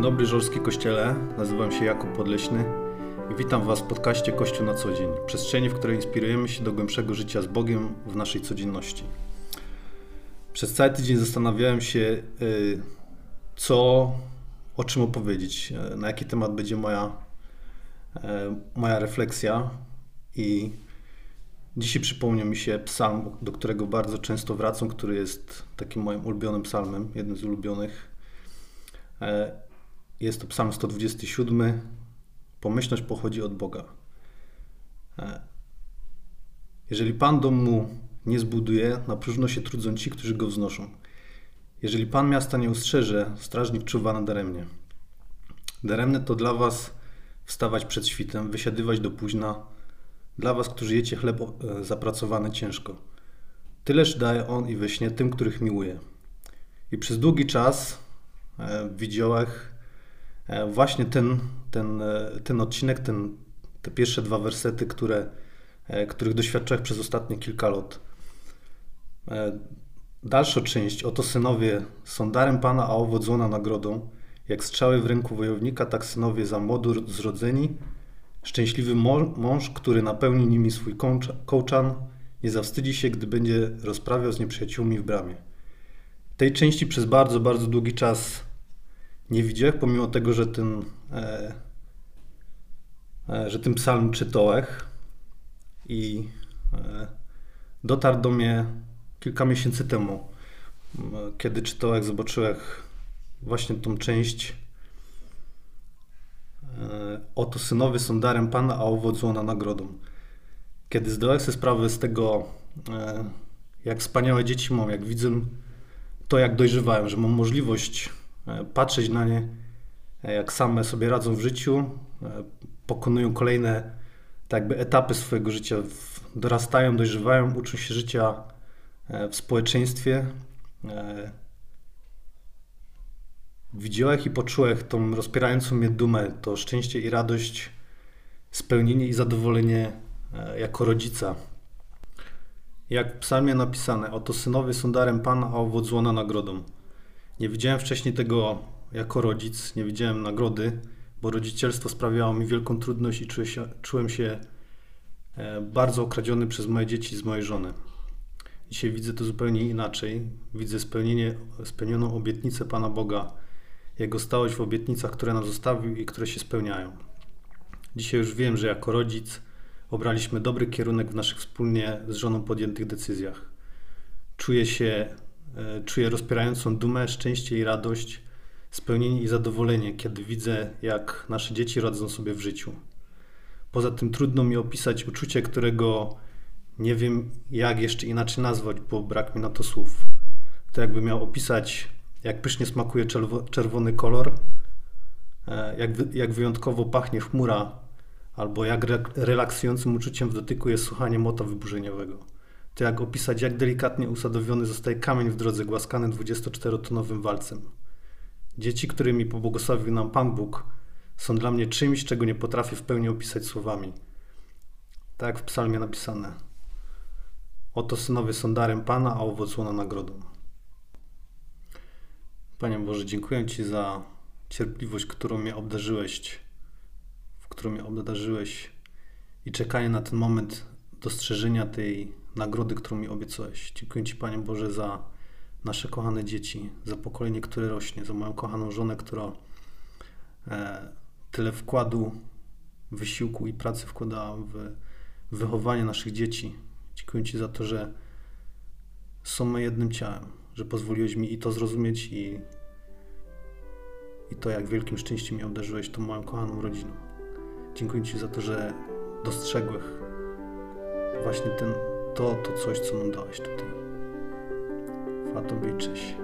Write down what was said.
dobry Żorski Kościele, nazywam się Jakub Podleśny i witam Was w podcaście Kościół na co dzień, przestrzeni, w której inspirujemy się do głębszego życia z Bogiem w naszej codzienności. Przez cały tydzień zastanawiałem się, y, co, o czym opowiedzieć, y, na jaki temat będzie moja, y, moja refleksja i dzisiaj przypomniał mi się psalm, do którego bardzo często wracam, który jest takim moim ulubionym psalmem, jednym z ulubionych. Jest to psalm 127. Pomyślność pochodzi od Boga. Jeżeli Pan domu nie zbuduje, na próżno się trudzą ci, którzy go wznoszą. Jeżeli Pan miasta nie ustrzeże, strażnik czuwa nadaremnie. Daremne to dla was wstawać przed świtem, wysiadywać do późna, dla was, którzy jecie chleb e, zapracowany ciężko. Tyleż daje On i we śnie tym, których miłuje. I przez długi czas e, w e, właśnie ten, ten, ten odcinek, ten, te pierwsze dwa wersety, które, których doświadczałem przez ostatnie kilka lat, E, dalsza część. Oto synowie są darem Pana, a owodzona nagrodą. Jak strzały w ręku wojownika, tak synowie za młodu zrodzeni. Szczęśliwy mąż, który napełni nimi swój kołczan, nie zawstydzi się, gdy będzie rozprawiał z nieprzyjaciółmi w bramie. Tej części przez bardzo, bardzo długi czas nie widziałem, pomimo tego, że ten, e, e, że ten psalm czytałem i e, dotarł do mnie kilka miesięcy temu, kiedy czytałem, zobaczyłem właśnie tą część e, Oto synowie są darem Pana, a owoc łona nagrodą. Kiedy zdałem sobie sprawę z tego, e, jak wspaniałe dzieci mam, jak widzę to, jak dojrzewają, że mam możliwość patrzeć na nie, jak same sobie radzą w życiu, pokonują kolejne tak jakby etapy swojego życia, dorastają, dojrzewają, uczą się życia E, w społeczeństwie e, widziałem i poczułem tą rozpierającą mnie dumę, to szczęście i radość, spełnienie i zadowolenie e, jako rodzica. Jak w psalmie napisane, oto synowie są darem Pana, a owoc nagrodą. Nie widziałem wcześniej tego jako rodzic, nie widziałem nagrody, bo rodzicielstwo sprawiało mi wielką trudność i czułem się, czułem się bardzo okradziony przez moje dzieci z mojej żony. Dzisiaj widzę to zupełnie inaczej. Widzę spełnienie, spełnioną obietnicę Pana Boga, Jego stałość w obietnicach, które nam zostawił i które się spełniają. Dzisiaj już wiem, że jako rodzic obraliśmy dobry kierunek w naszych wspólnie z żoną podjętych decyzjach. Czuję się, e, czuję rozpierającą dumę, szczęście i radość, spełnienie i zadowolenie, kiedy widzę, jak nasze dzieci radzą sobie w życiu. Poza tym trudno mi opisać uczucie, którego nie wiem, jak jeszcze inaczej nazwać, bo brak mi na to słów. To jakby miał opisać, jak pysznie smakuje czerwony kolor, e, jak, jak wyjątkowo pachnie chmura, albo jak re relaksującym uczuciem w dotyku jest słuchanie mota wyburzeniowego. To jak opisać, jak delikatnie usadowiony zostaje kamień w drodze głaskany 24-tonowym walcem. Dzieci, którymi pobłogosławił nam Pan Bóg, są dla mnie czymś, czego nie potrafię w pełni opisać słowami. Tak jak w psalmie napisane. Oto synowie są darem Pana, a owoc łona nagrodą. Panie Boże, dziękuję Ci za cierpliwość, którą mnie obdarzyłeś, w którą mnie obdarzyłeś i czekanie na ten moment dostrzeżenia tej nagrody, którą mi obiecałeś. Dziękuję Ci, Panie Boże, za nasze kochane dzieci, za pokolenie, które rośnie, za moją kochaną żonę, która e, tyle wkładu, wysiłku i pracy wkładała w wychowanie naszych dzieci, Dziękuję Ci za to, że są jednym ciałem, że pozwoliłeś mi i to zrozumieć i, i to, jak wielkim szczęściem mnie obdarzyłeś tą moją kochaną rodziną. Dziękuję Ci za to, że dostrzegłeś właśnie ten, to, to coś, co nam dałeś tutaj. Cześć.